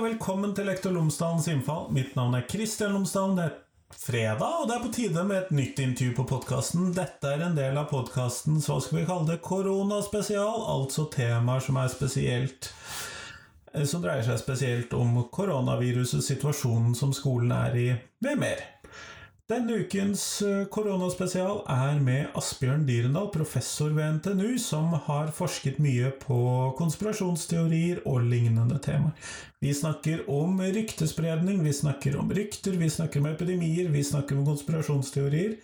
og velkommen til Lektor Lomsdalens innfall. Mitt navn er Kristian Lomsdalen. Det er fredag, og det er på tide med et nytt intervju på podkasten. Dette er en del av podkastens hva skal vi kalle det koronaspesial, altså temaer som er spesielt eh, som dreier seg spesielt om koronaviruset, situasjonen som skolen er i, med mer. Denne ukens eh, koronaspesial er med Asbjørn Dyrendal, professor ved NTNU, som har forsket mye på konspirasjonsteorier og lignende temaer. Vi snakker om ryktespredning, vi snakker om rykter, vi snakker om epidemier, vi snakker om konspirasjonsteorier.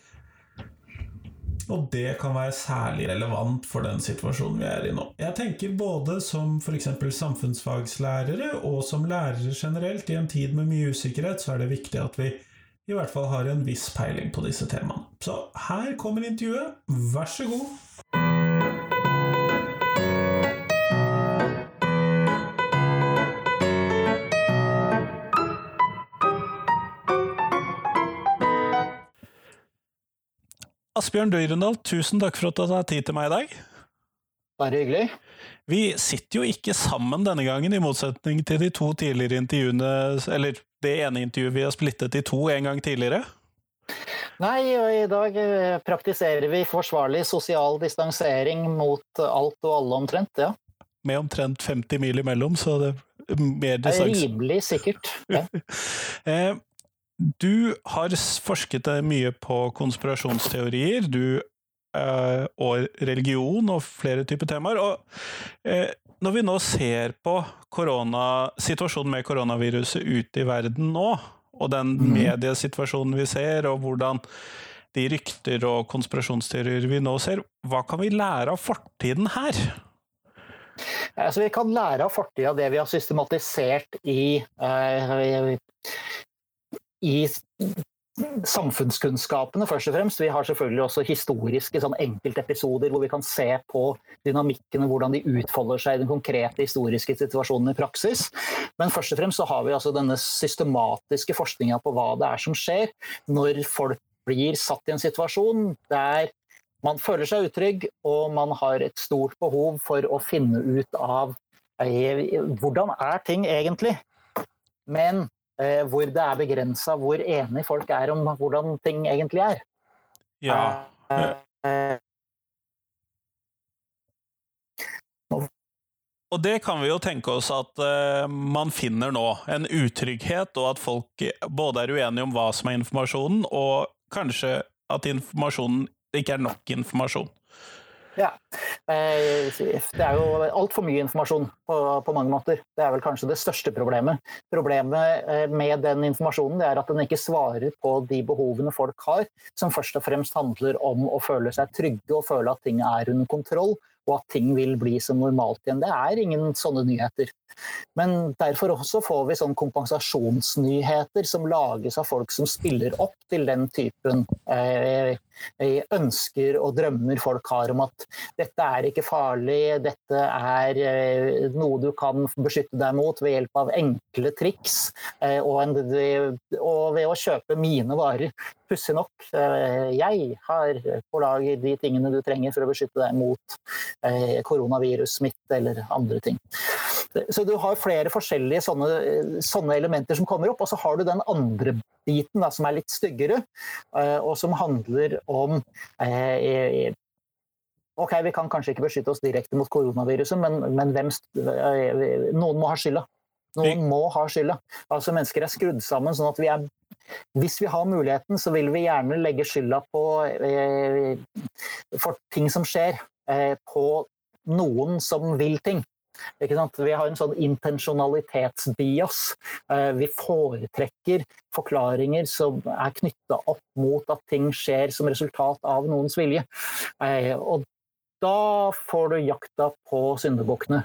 Og det kan være særlig relevant for den situasjonen vi er i nå. Jeg tenker både som f.eks. samfunnsfagslærere og som lærere generelt, i en tid med mye usikkerhet, så er det viktig at vi i hvert fall har en viss peiling på disse temaene. Så her kommer intervjuet. Vær så god. Asbjørn Dyrendal, tusen takk for at du har tatt tid til meg i dag. Bare hyggelig. Vi sitter jo ikke sammen denne gangen, i motsetning til de to tidligere intervjuene, eller det ene intervjuet vi har splittet i to en gang tidligere. Nei, og i dag eh, praktiserer vi forsvarlig sosial distansering mot alt og alle omtrent, ja. Med omtrent 50 mil imellom, så det er mer er distanse. rimelig sikkert. Ja. Eh, Du har forsket deg mye på konspirasjonsteorier du, og religion og flere typer temaer. Og eh, når vi nå ser på korona, situasjonen med koronaviruset ute i verden nå, og den Mhm. mediesituasjonen vi ser, og hvordan de rykter og konspirasjonsteorier vi nå ser, hva kan vi lære av fortiden her? Altså, vi kan lære av fortida det vi har systematisert i, uh, i samfunnskunnskapene, først og fremst. Vi har selvfølgelig også historiske sånn enkeltepisoder hvor vi kan se på dynamikkene, hvordan de utfolder seg i den konkrete historiske situasjonen i praksis. Men først og fremst så har vi altså denne systematiske forskninga på hva det er som skjer når folk blir satt i en situasjon der man føler seg utrygg, og man har et stort behov for å finne ut av eh, hvordan er ting egentlig. Men hvor det er begrensa hvor enige folk er om hvordan ting egentlig er. Ja, Eh, Og det kan vi jo tenke oss at uh, man finner nå. En utrygghet, og at folk både er uenige om hva som er informasjonen, og kanskje at informasjonen ikke er nok informasjon. Ja. Eh, Det er jo altfor mye informasjon på, på mange måter. Det er vel kanskje det største problemet. Problemet eh, med den informasjonen er at den ikke svarer på de behovene folk har, som først og fremst handler om å føle seg trygge og føle at ting er under kontroll, og at ting vil bli som normalt igjen. Det er ingen sånne nyheter. Men derfor også får vi sånn kompensasjonsnyheter som lages av folk som spiller opp til den typen eh, ønsker og drømmer folk har om at dette er ikke farlig, dette er eh, noe du kan beskytte deg mot ved hjelp av enkle triks eh, og, en, og ved å kjøpe mine varer. Pussig nok, eh, jeg har på lager de tingene du trenger for å beskytte deg mot eh, koronavirussmitte eller andre ting. Så du har flere forskjellige sånne, sånne elementer som kommer opp, og så har du den andre biten da, som er litt styggere, eh, og som handler om eh, Ok, vi kan kanskje ikke beskytte oss direkte mot koronaviruset, men, men hvem, eh, noen må ha skylda. Noen må ha skylda. Altså Mennesker er skrudd sammen sånn at vi er Hvis vi har muligheten, så vil vi gjerne legge skylda på eh, for ting som skjer, eh, på noen som vil ting. Ikke sant? Vi har en sånn intensjonalitetsbias. Eh, Vi foretrekker forklaringer som er knytta opp mot at ting skjer som resultat av noens vilje. Eh, Og da får du jakta på syndebukkene.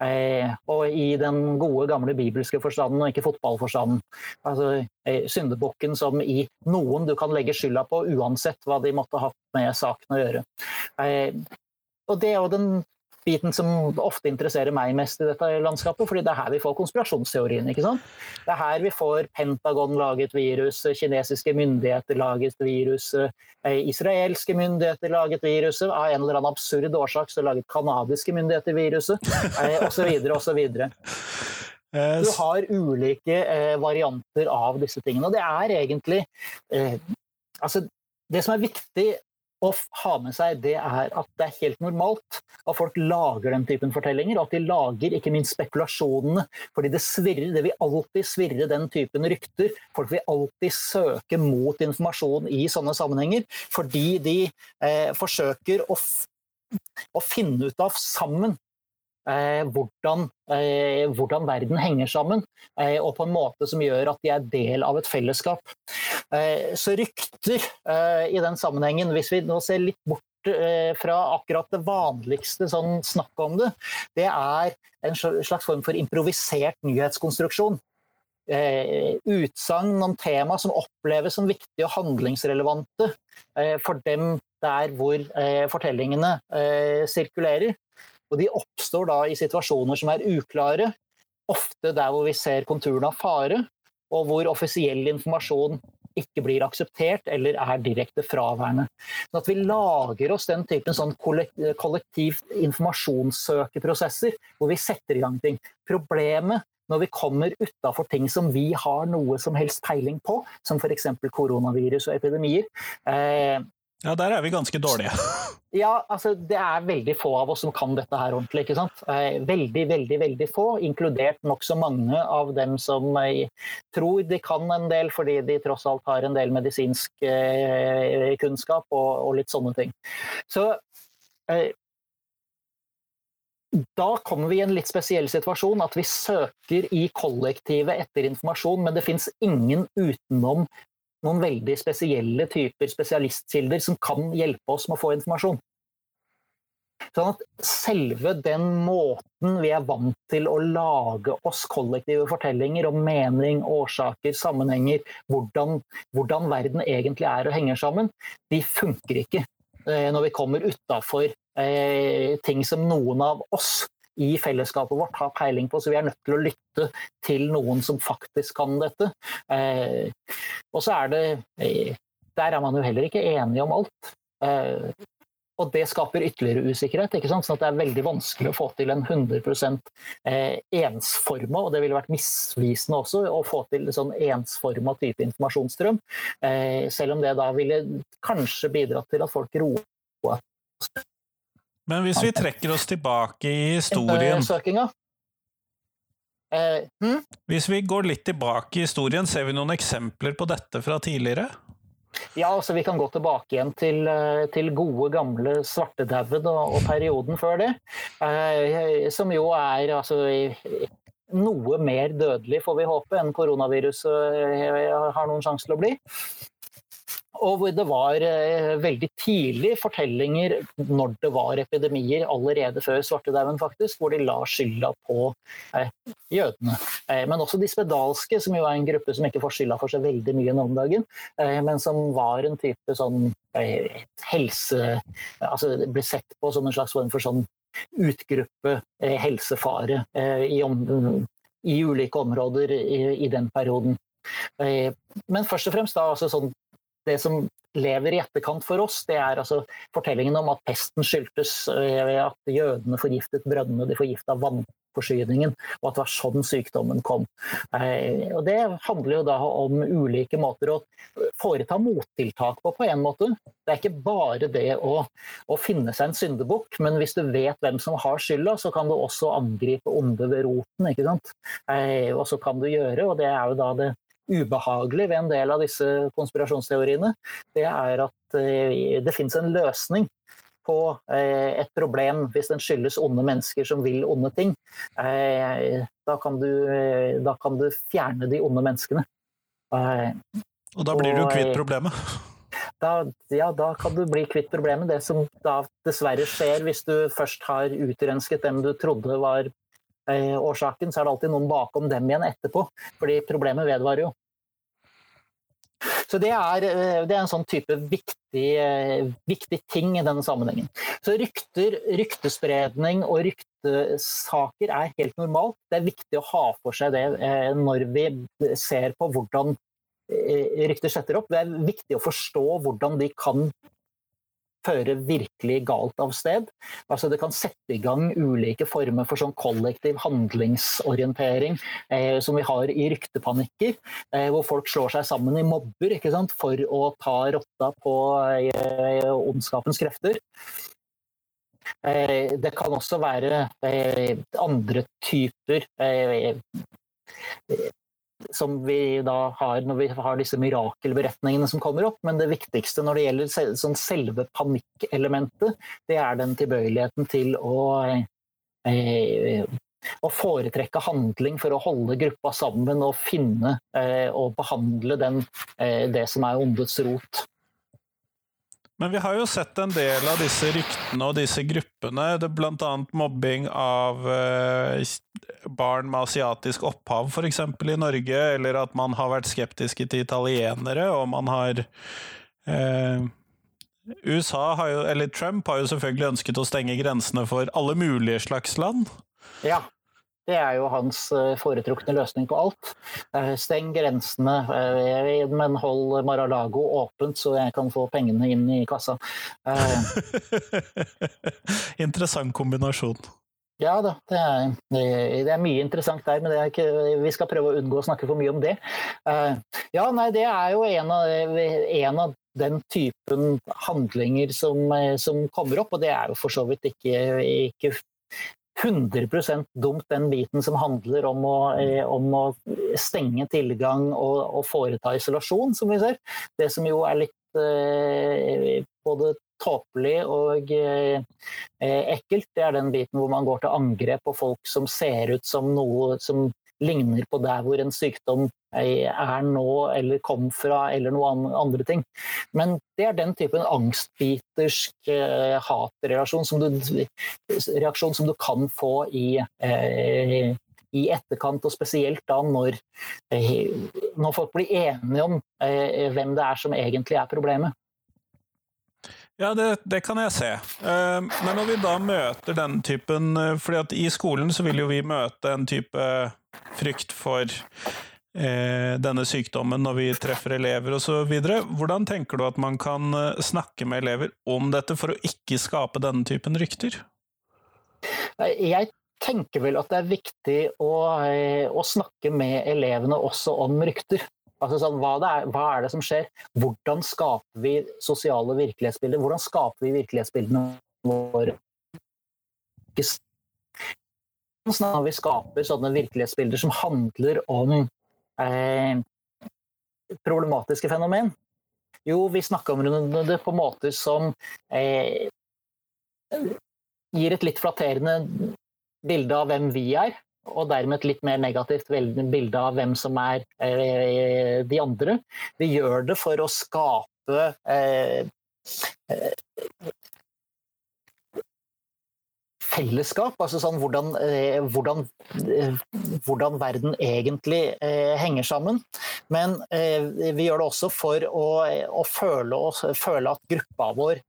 Eh, og i den gode, gamle bibelske forstanden, og ikke fotballforstanden. Altså, syndebukken som i noen du kan legge skylda på, uansett hva de måtte ha med saken å gjøre. Og det er jo den biten som ofte interesserer meg mest i dette landskapet, fordi det er her vi får konspirasjonsteorien. ikke sant? Det er her vi får Pentagon laget virus, kinesiske myndigheter laget virus, eh, israelske myndigheter laget viruset, av en eller annen absurd årsak så laget kanadiske myndigheter viruset, eh, osv. osv. Du har ulike eh, varianter av disse tingene. Og det er egentlig Altså, det som er viktig å ha med seg, det er at det er helt normalt at folk lager den typen fortellinger, og at de lager ikke minst spekulasjonene. Fordi det svirrer, det vil alltid svirre den typen rykter. Folk vil alltid søke mot informasjon i sånne sammenhenger, fordi de eh, forsøker å, å finne ut av sammen hvordan, eh, hvordan, verden henger sammen, eh, og på en måte som gjør at de er del av et fellesskap. så rykter i den sammenhengen, hvis vi nå ser litt bort fra akkurat det vanligste sånn snakket om det, det er en slags form for improvisert nyhetskonstruksjon. Eh, utsagn om tema som oppleves som viktige og handlingsrelevante eh, for dem der hvor eh, fortellingene sirkulerer. Og de oppstår da i situasjoner som er uklare, ofte der hvor vi ser konturene av fare, og hvor offisiell informasjon ikke blir akseptert eller er direkte fraværende. Så at vi lager oss den typen sånn kollektivt informasjonssøkeprosesser hvor vi setter i gang ting. Problemet når vi kommer utafor ting som vi har noe som helst peiling på, som f.eks. koronavirus og epidemier, eh, ja, der er vi ganske dårlige. ja, altså det er veldig få av oss som kan dette her ordentlig. ikke sant? Eh, veldig, veldig veldig få, inkludert nokså mange av dem som tror de kan en del fordi de tross alt har en del medisinsk eh, kunnskap og, og, litt sånne ting. Så eh, da kommer vi i en litt spesiell situasjon, at vi søker i kollektivet etter informasjon, men det fins ingen utenom noen veldig spesielle typer spesialistkilder som kan hjelpe oss med å få informasjon. Sånn at selve den måten vi er vant til å lage oss kollektive fortellinger om mening, årsaker, sammenhenger, hvordan, hvordan verden egentlig er og henger sammen, de funker ikke eh, når vi kommer utafor eh, ting som noen av oss i fellesskapet vårt har peiling på, så vi er nødt til å lytte til noen som faktisk kan dette. Eh, og så er det eh, Der er man jo heller ikke enig om alt. Eh, og det skaper ytterligere usikkerhet. ikke sant? Sånn at det er veldig vanskelig å få til en 100 eh, ensforma, og det ville vært misvisende også å få til en sånn ensforma type informasjonsstrøm. Selv om det da ville kanskje bidratt til at folk roer men hvis vi trekker oss tilbake i historien eh, hm? Hvis vi går litt tilbake i historien, ser vi noen eksempler på dette fra tidligere? Ja, altså vi kan gå tilbake igjen til, eh, til gode, gamle svartedauden og, og, perioden før det. Eh, som jo er altså noe mer dødelig, får vi håpe, enn koronaviruset eh, har noen sjanse til å bli og hvor det var eh, veldig tidlig fortellinger når det var epidemier, allerede før svartedauden, faktisk, hvor de la skylda på eh, jødene. Eh, men også de spedalske, som jo er en gruppe som ikke får skylda for seg veldig mye nå om dagen, men som var en type sånn helse... Altså ble sett på som en slags form for sånn utgruppe helsefare i, om, i, ulike områder i, i den perioden. Men først og fremst da, altså sånn det som lever i etterkant for oss, det er altså fortellingen om at pesten skyldtes ved eh, at jødene forgiftet brønnene, de forgifta vannforsyningen, og at det var sånn sykdommen kom. Eh, og Det handler jo da om ulike måter å foreta mottiltak på, på en måte. Det er ikke bare det å, å finne seg en syndebukk, men hvis du vet hvem som har skylda, så kan du også angripe onde ved roten. ikke sant? Eh, og så kan du gjøre, og det er jo da det ubehagelig ved en del av disse konspirasjonsteoriene, det er at eh, det finnes en løsning på eh, et problem hvis den skyldes onde mennesker som vil onde ting. Eh, da kan du, da kan du fjerne de onde menneskene. Og da blir du kvitt problemet? Da, ja, da kan du bli kvitt problemet. Det som da dessverre skjer hvis du først har utrensket dem du trodde var årsaken, så er det alltid noen bakom dem igjen etterpå. Fordi problemet vedvarer jo. Så det er, eh, det er, en sånn type viktig, eh, viktig, ting i denne sammenhengen. Så rykter, ryktespredning og ryktesaker er helt normalt. Det er viktig å ha for seg det eh, når vi ser på hvordan rykter setter opp. Det er viktig å forstå hvordan de kan føre virkelig galt av sted. Altså Det kan sette i gang ulike former for sånn kollektiv handlingsorientering eh, som vi har i ryktepanikker, eh, hvor folk slår seg sammen i mobber for å ta rotta på eh, ondskapens krefter. Eh, det kan også være eh, andre typer som vi da har når vi har disse mirakelberetningene som kommer opp. Men det viktigste når det gjelder sånn selve panikkelementet, det er den tilbøyeligheten til å, eh, å foretrekke handling for å holde gruppa sammen og finne eh, og behandle den, eh, det som er ondets rot. Men vi har jo sett en del av disse ryktene og disse gruppene, det blant annet mobbing av eh, barn med asiatisk opphav, f.eks. i Norge, eller at man har vært skeptiske til italienere, og man har eh, USA har jo, eller Trump har jo selvfølgelig ønsket å stenge grensene for alle mulige slags land. Ja. Det er jo hans eh, foretrukne løsning på alt. Eh, steng grensene, eh, men hold Mar-a-Lago åpent, så jeg kan få pengene inn i kassa. Interessant kombinasjon. Ja da, det er, det er, mye interessant der, men ikke, vi skal prøve å unngå å snakke for mye om det. Ja, nei, det er jo en av, en av den typen handlinger som, som, kommer opp, og det er jo for så vidt ikke, ikke 100% dumt, den biten som handler om å, eh, om å stenge tilgang og, og, foreta isolasjon, som vi ser. Det som jo er litt eh, både tåpelig og eh, ekkelt, det er den biten hvor man går til angrep på folk som ser ut som noe som ligner på der hvor en sykdom er nå eller kom fra, eller noen andre ting. Men det er den typen angstbitersk eh, hatreaksjon som, som du kan få i, eh, i etterkant, og spesielt da når, eh, når folk blir enige om eh, hvem det er som egentlig er problemet. Ja, det, det, kan jeg se. Uh, men når vi da møter den typen uh, fordi at i skolen så vil jo vi møte en type frykt for uh, denne sykdommen når vi treffer elever osv. Hvordan tenker du at man kan snakke med elever om dette for å ikke skape denne typen rykter? Jeg tenker vel at det er viktig å, å snakke med elevene også om rykter. Altså sånn, hva, er, hva, er, det som skjer? Hvordan skaper vi sosiale virkelighetsbilder? Hvordan skaper vi virkelighetsbildene våre? Hvordan vi skaper sånne virkelighetsbilder som handler om eh, problematiske fenomen? Jo, vi snakker om det på måter som eh, gir et litt flatterende bilde av hvem vi er og dermed et litt mer negativt bilde av hvem som er eh, de andre. Vi gjør det for å skape eh, eh, fellesskap, altså sånn hvordan, eh, hvordan, eh, hvordan verden egentlig eh, henger sammen. Men vi gjør det også for å, å føle, føle, at gruppa vår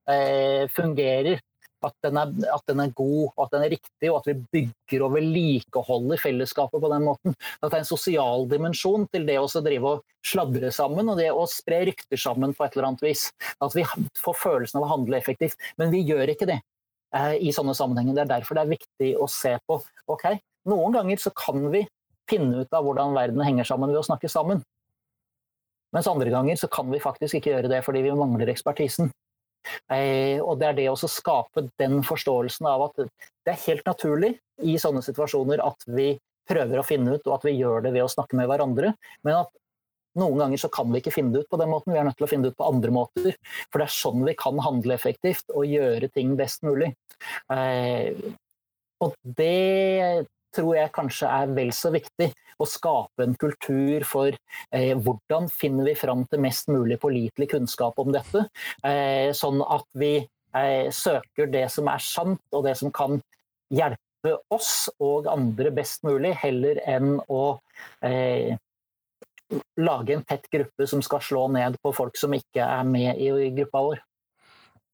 fungerer at den, er, at den, er, god og at den er riktig, og at vi bygger og vedlikeholder fellesskapet på den måten. At det er en sosial dimensjon til det å drive og sladre sammen og det å spre rykter sammen på et eller annet vis. At vi får følelsen av å handle effektivt. Men vi gjør ikke det eh, i sånne sammenhenger. Det er derfor det er viktig å se på ok, noen ganger så kan vi finne ut av hvordan verden henger sammen ved å snakke sammen. Mens andre ganger så kan vi faktisk ikke gjøre det fordi vi mangler ekspertisen. Eh, og det er det å skape den forståelsen av at det er helt naturlig i sånne situasjoner at vi prøver å finne ut, og at vi gjør det ved å snakke med hverandre. Men at noen ganger så kan vi ikke finne det ut på den måten, vi er nødt til å finne det ut på andre måter. For det er sånn vi kan handle effektivt og gjøre ting best mulig. Eh, og det tror jeg kanskje er vel så viktig. Å skape en kultur for eh, hvordan finner vi fram til mest mulig pålitelig kunnskap om dette. Eh, sånn at vi eh, søker det som er sant, og det som kan hjelpe oss og andre best mulig, heller enn å eh, lage en tett gruppe som skal slå ned på folk som ikke er med i gruppa vår.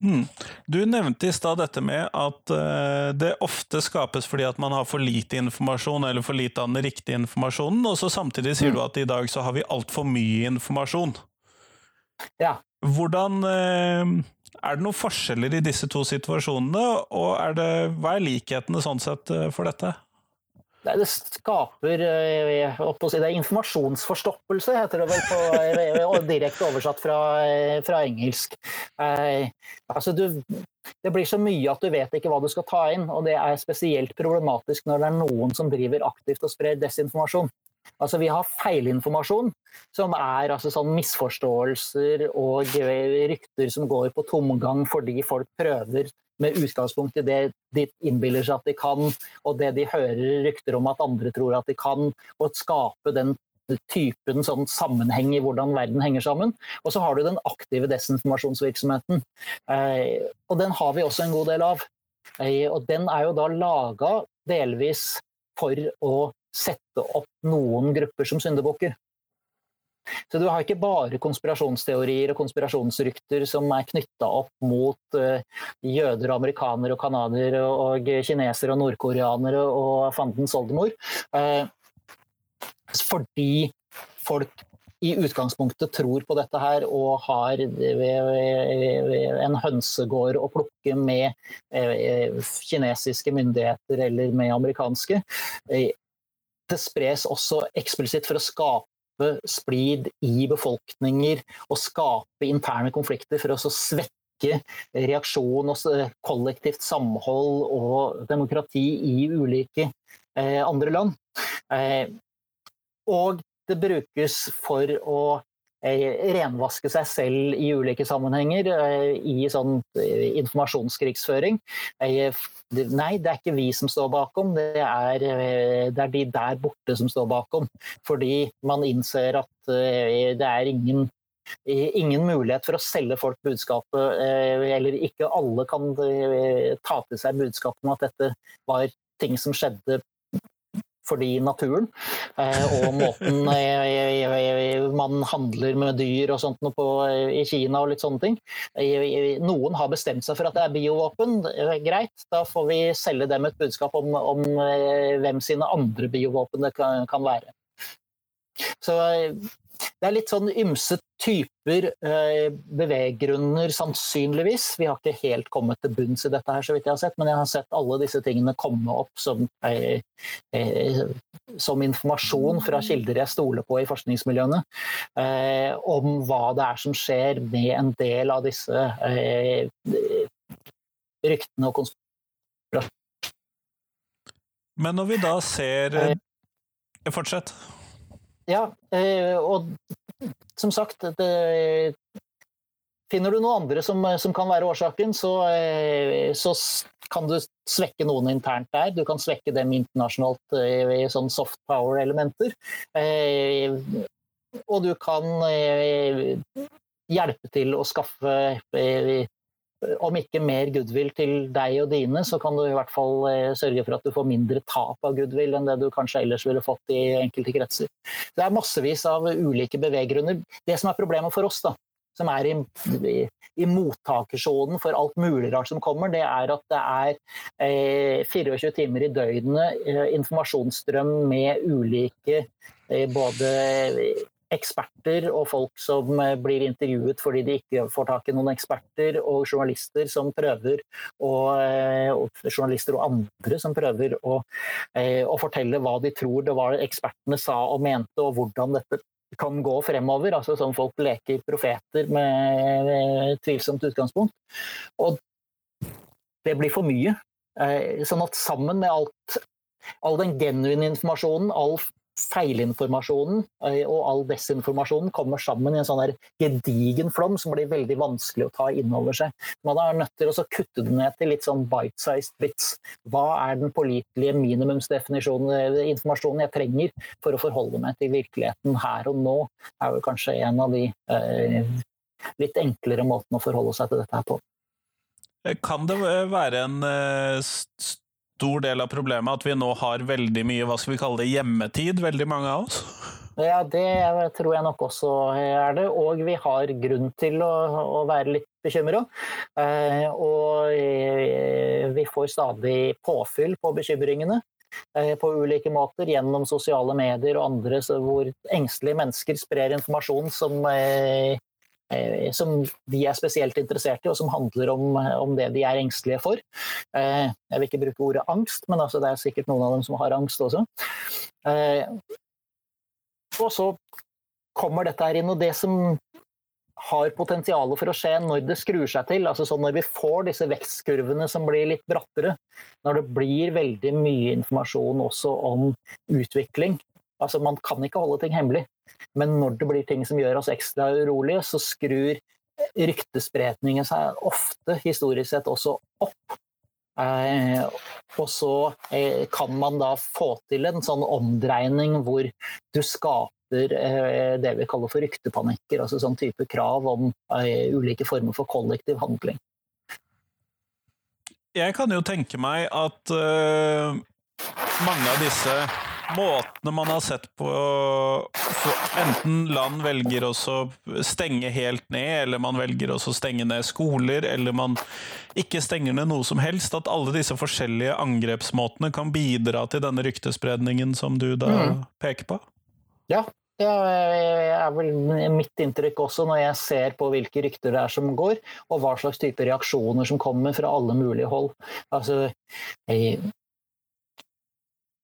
Mm. Du nevnte i stad dette med at uh, det ofte skapes fordi at man har for lite informasjon, eller for lite av den riktige informasjonen, og så samtidig sier mm. du at i dag så har vi altfor mye informasjon. Ja. Hvordan uh, Er det noen forskjeller i disse to situasjonene, og er det, hva er likhetene sånn sett for dette? Det skaper eh, si, det er informasjonsforstoppelse, heter det vel på, eh, direkte oversatt fra, eh, fra engelsk. Eh, altså du, det blir så mye at du vet ikke hva du skal ta inn, og det er spesielt problematisk når det er noen som driver aktivt og sprer desinformasjon. Altså, vi har feilinformasjon, som er altså, sånn misforståelser og rykter som går på tomgang fordi folk prøver med utgangspunkt i det de innbiller seg at de kan, og det de hører rykter om at andre tror at de kan, og skape den typen sånn sammenheng i hvordan verden henger sammen. Og så har du den aktive desinformasjonsvirksomheten. Eh, og den har vi også en god del av. Eh, og den er jo da laga delvis for å sette opp noen grupper som syndebukker. Så du har ikke bare konspirasjonsteorier og konspirasjonsrykter som er knytta opp mot uh, jøder, amerikanere og canadiere og kinesere og nordkoreanere og fandens oldemor. Uh, fordi folk i utgangspunktet tror på dette her og har en hønsegård å plukke med eh, kinesiske myndigheter eller med amerikanske. Det spres også eksplisitt for å skape splid i befolkninger og skape interne konflikter for å svekke reaksjon og kollektivt samhold og demokrati i ulike eh, andre land. Eh, og det brukes for å renvaske seg selv i ulike sammenhenger, eh, i sånn eh, informasjonskrigsføring. Nei, det er ikke vi som står bakom, det er, det er de der borte som står bakom. Fordi man innser at det er ingen ingen mulighet for å selge folk budskapet, eller ikke alle kan ta til seg budskapet om at dette var ting som skjedde fordi naturen eh, og måten eh, man handler med dyr og sånt på, i Kina og litt sånne ting. Noen har bestemt seg for at det er biovåpen. Greit, da får vi selge dem et budskap om, om eh, hvem sine andre biovåpen det kan, kan være. Så det er litt sånn ymse typer eh, beveggrunner, sannsynligvis. Vi har ikke helt kommet til bunns i dette, her, så vidt jeg har sett, men jeg har sett alle disse tingene komme opp som, eh, eh, som informasjon fra kilder jeg stoler på i forskningsmiljøene, om hva det er som skjer med en del av disse ryktene og konspirasjonene. Men når vi da ser Fortsett. Ja, og som sagt det, Finner du noen andre som, som kan være årsaken, så, eh, så, kan du svekke noen internt der. Du kan svekke dem internasjonalt eh, i sånn soft power-elementer. Og du kan hjelpe til å skaffe om ikke mer goodwill til deg og dine, så kan du i hvert fall eh, sørge for at du får mindre tap av goodwill enn det du kanskje ellers ville fått i enkelte kretser. Det er massevis av ulike beveggrunner. Det som er problemet for oss, da, som er i, i, i mottakersonen for alt mulig rart som kommer, det er at det er eh, 24 timer i døgnet eh, informasjonsstrøm med ulike eh, både eksperter og folk som eh, blir intervjuet fordi de ikke får tak i noen eksperter, og journalister som prøver å, eh, og journalister og andre som prøver å, eh, å, fortelle hva de tror det var ekspertene sa og mente, og hvordan dette kan gå fremover. altså Som folk leker profeter med tvilsomt utgangspunkt. Og det blir for mye. Sånn at sammen med alt all den genuine informasjonen, all feilinformasjonen eh, og all desinformasjonen kommer sammen i en sånn gedigen flom som blir veldig vanskelig å ta inn over seg. Man er nødt til å kutte det ned til litt sånn bite-sized bits. Hva er den pålitelige minimumsdefinisjonen, eh, informasjonen jeg trenger for å forholde meg til virkeligheten her og nå, er vel kanskje en av de eh, litt enklere måtene å forholde seg til dette her på. Kan det være en stor del av problemet at vi nå har veldig mye hva skal vi kalle det, hjemmetid, veldig mange av oss? Ja, det tror jeg nok også er det. Og vi har grunn til å, å være litt bekymra. Eh, og eh, vi får stadig påfyll på bekymringene eh, på ulike måter gjennom sosiale medier og andre hvor engstelige mennesker sprer informasjon som som de er spesielt interessert i, og som handler om, om det de er engstelige for. Jeg vil ikke bruke ordet angst, men altså det er sikkert noen av dem som har angst også. Og så kommer dette her inn, og det som har potensial for å skje når det skrur seg til. altså sånn Når vi får disse vekstkurvene som blir litt brattere, når det blir veldig mye informasjon også om utvikling. altså Man kan ikke holde ting hemmelig, men når det blir ting som gjør oss ekstra urolige, så skrur ryktespredningen seg ofte historisk sett også opp. Eh, og så eh, kan man da få til en sånn omdreining hvor du skaper Eh, det vi kaller for ryktepanikker, altså sånn type krav om eh, ulike former for kollektiv handling. Jeg kan jo tenke meg at uh, mange av disse måtene man har sett på Enten land velger å stenge helt ned, eller man velger å stenge ned skoler, eller man ikke stenger ned noe som helst. At alle disse forskjellige angrepsmåtene kan bidra til denne ryktespredningen som du da mm. peker på? Ja, det er vel mitt inntrykk også når jeg ser på hvilke rykter det er som går, og hva slags type reaksjoner som kommer fra alle mulige hold. Altså,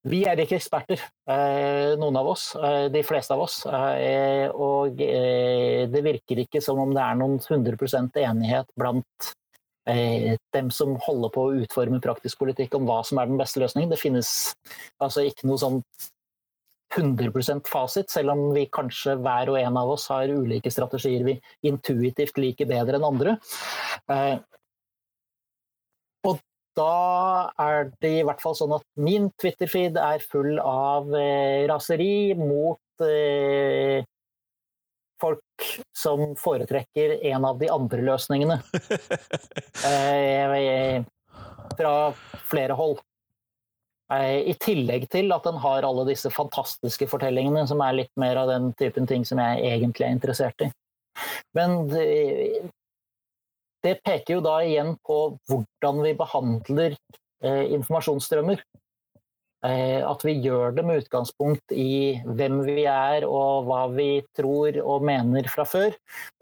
vi er ikke eksperter, eh, noen av oss. Eh, de fleste av oss. Eh, og det virker ikke som om det er noen 100% enighet blant dem som holder på å utforme praktisk politikk om hva som er den beste løsningen. Det finnes altså ikke noe sånn 100% fasit, selv om vi kanskje hver og en av oss har ulike strategier vi intuitivt liker bedre enn andre. Eh, da er det i hvert fall sånn at min Twitter-feed er full av eh, raseri mot eh, folk som foretrekker en av de andre løsningene. fra flere hold. I tillegg til at den har alle disse fantastiske fortellingene, som er litt mer av den typen ting som jeg egentlig er interessert i. Men det, peker jo da igjen på hvordan vi behandler eh, informasjonsstrømmer. Eh, at vi gjør det med utgangspunkt i hvem vi er og hva vi tror og mener fra før.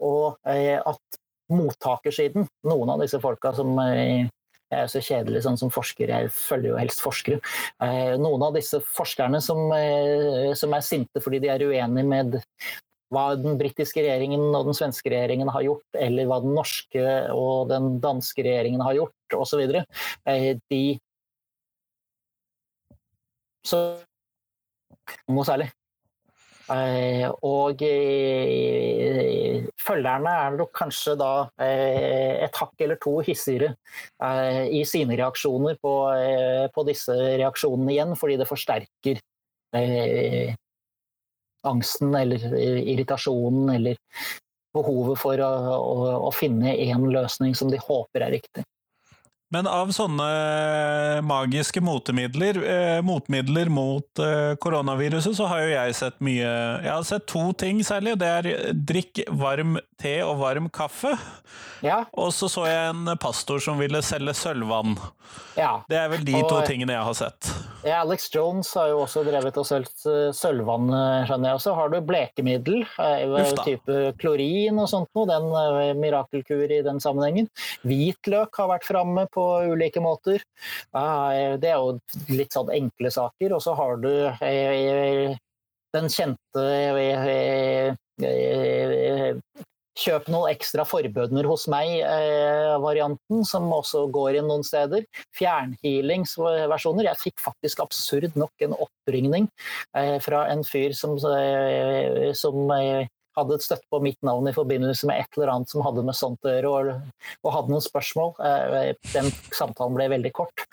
Og eh, at mottakersiden, noen av disse folka som eh, jeg er så kjedelig sånn som forsker, jeg følger jo helst forskere. Eh, noen av disse forskerne som, eh, som er sinte fordi de er uenige med hva den britiske regjeringen og den svenske regjeringen har gjort, eller hva den norske og den danske regjeringen har gjort, osv. Eh, de Så noe særlig. Eh, og eh, følgerne er nok kanskje da et hakk eller to hissigere i sine reaksjoner på, på, disse reaksjonene igjen, fordi det forsterker angsten eller irritasjonen eller behovet for å, å, å finne en løsning som de håper er riktig. Men av sånne magiske motemidler, eh, motmidler mot eh, koronaviruset, så har jo jeg sett mye Jeg har sett to ting særlig. Det er drikk varm te og varm kaffe. Ja. Og så så jeg en pastor som ville selge sølvvann. Ja. Det er vel de og, to tingene jeg har sett. Ja, Alex Jones har jo også drevet og solgt eh, sølvvann, eh, skjønner jeg. Og så har du blekemiddel, eh, type klorin og sånt noe. Den mirakelkur i den sammenhengen. Hvitløk har vært framme på ulike måter. Det er jo litt sånn enkle saker. Og så har du den kjente Kjøp noen ekstra forbønner hos meg-varianten, eh, som også går inn noen steder. Fjernhealingsversjoner. Jeg fikk faktisk absurd nok en oppringning eh, fra en fyr som, eh, som eh, hadde støtt på mitt navn i forbindelse med et eller annet som hadde med sånt å gjøre, og, og hadde noen spørsmål. Eh, den samtalen ble veldig kort.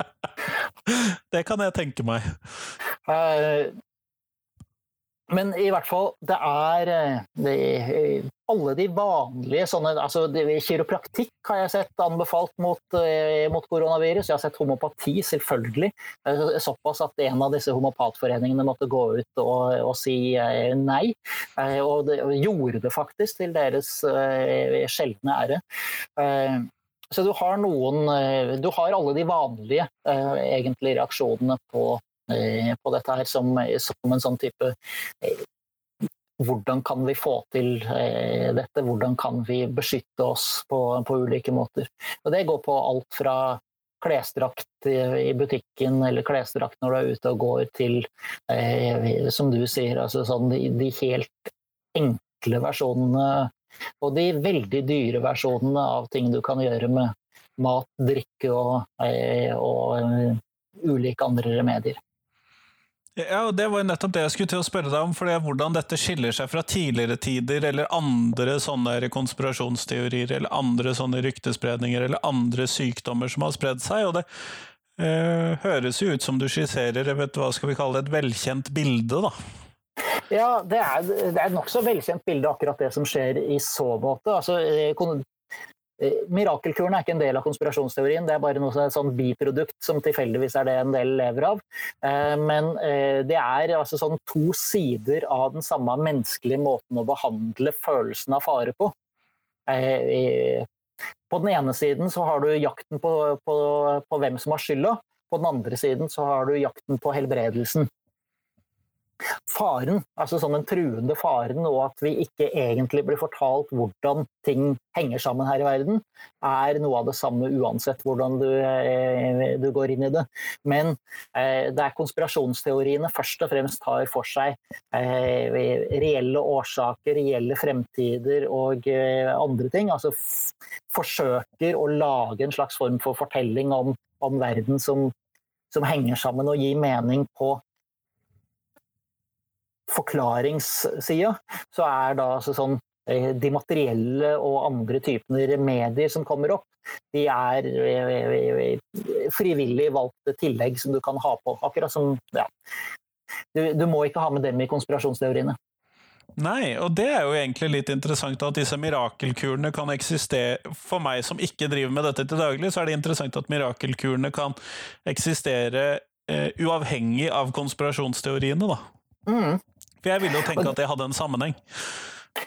det kan jeg tenke meg. Eh, men i hvert fall, det er de, eh, alle de vanlige sånne altså Kiropraktikk har jeg sett anbefalt mot, eh, mot, koronavirus. Jeg har sett homopati, selvfølgelig. Såpass at en av disse homopatforeningene måtte gå ut og, og si nei. Og det, gjorde det faktisk, til deres sjeldne ære. Så du har noen Du har alle de vanlige egentlig reaksjonene på Eh, på dette her som, som en sånn type eh, hvordan kan vi få til eh, dette, hvordan kan vi beskytte oss på, på ulike måter. Og det går på alt fra klesdrakt i butikken eller klesdrakt når du er ute og går, til, eh, som du sier, altså sånn de, de, helt enkle versjonene og de veldig dyre versjonene av ting du kan gjøre med mat, drikke og, eh, og eh, ulike andre remedier. Ja, og Det var nettopp det jeg skulle til å spørre deg om. for Hvordan dette skiller seg fra tidligere tider, eller andre sånne konspirasjonsteorier, eller andre sånne ryktespredninger, eller andre sykdommer som har spredd seg. og Det eh, høres jo ut som du skisserer vet, hva skal vi kalle det, et velkjent bilde, da. Ja, det er, det er et nokså velkjent bilde, akkurat det som skjer i så måte. Altså, Eh, mirakelkuren er ikke en del av konspirasjonsteorien, det er bare noe sånn biprodukt som tilfeldigvis er det en del lever av. Eh, men eh, det er altså sånn to sider av den samme menneskelige måten å behandle følelsen av fare på. På den ene siden så har du jakten på, på, på hvem som har skylda, på den andre siden så har du jakten på helbredelsen faren, altså sånn den truende faren, og at vi ikke egentlig blir fortalt hvordan ting henger sammen her i verden, er noe av det samme uansett hvordan du, eh, du går inn i det. Men eh, er konspirasjonsteoriene først og fremst tar for seg eh, reelle årsaker, reelle fremtider og eh, andre ting. Altså forsøker å lage en slags form for fortelling om, om verden som, som henger sammen og gir mening på forklaringssida, så er da altså sånn eh, de materielle og andre typer medier som kommer opp, de er eh, frivillig valgte tillegg som du kan ha på. Akkurat som ja. du, du må ikke ha med dem i konspirasjonsteoriene. Nei, og det er jo egentlig litt interessant at disse mirakelkurene kan eksistere For meg som ikke driver med dette til daglig, så er det interessant at mirakelkurene kan eksistere eh, uavhengig av konspirasjonsteoriene, da. Mm. For jeg ville jo tenke at det hadde en sammenheng.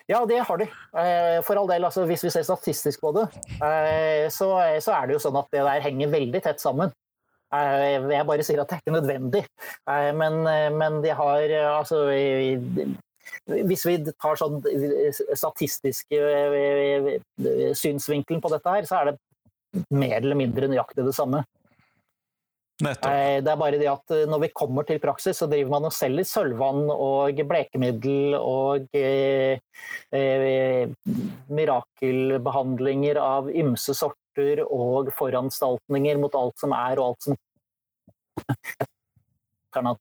Ja, det har de. Eh, for all del, altså, hvis vi ser statistisk på det, eh, så, så, er det jo sånn at det der henger veldig tett sammen. Eh, jeg bare sier at det er ikke nødvendig, men, men de har altså Hvis vi tar sånn statistiske synsvinkelen på dette her, så er det mer eller mindre nøyaktig det samme. Nettopp. Eh, det er bare det at eh, når vi kommer til praksis, så driver man og selger sølvvann og blekemiddel og eh, eh, mirakelbehandlinger av ymse sorter og foranstaltninger mot alt som er og alt som Man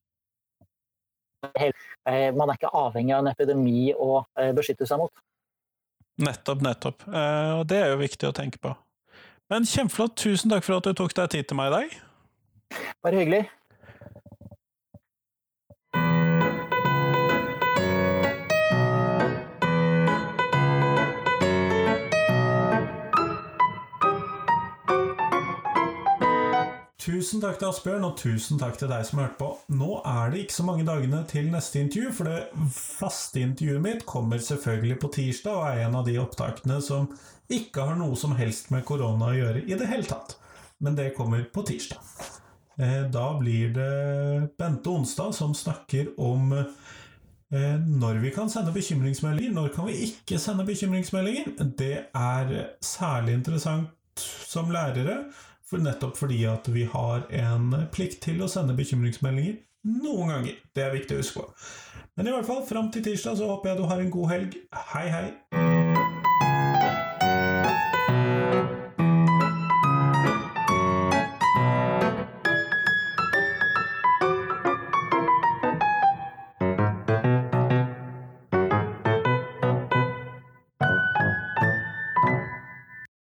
er ikke avhengig av en epidemi å beskytte seg mot. Nettopp, nettopp. Og det er jo viktig å tenke på. Men kjempeflott. Tusen takk for at du tok deg tid til meg i dag. Bare hyggelig. Tusen takk til Asbjørn, og tusen takk til deg som hørte på. Nå er det ikke så mange dagene til neste intervju, for det faste intervjuet mitt kommer selvfølgelig på tirsdag, og er en av de opptakene som ikke har noe som helst med korona å gjøre i det hele tatt. Men det kommer på tirsdag. Eh, da blir det Bente Onstad som snakker om eh, når vi kan sende bekymringsmeldinger, når kan vi ikke sende bekymringsmeldinger. Det er særlig interessant som lærere, for nettopp fordi at vi har en plikt til å sende bekymringsmeldinger noen ganger. Det er viktig å huske på. Men i hvert fall, fram til tirsdag så håper jeg du har en god helg. Hei, hei!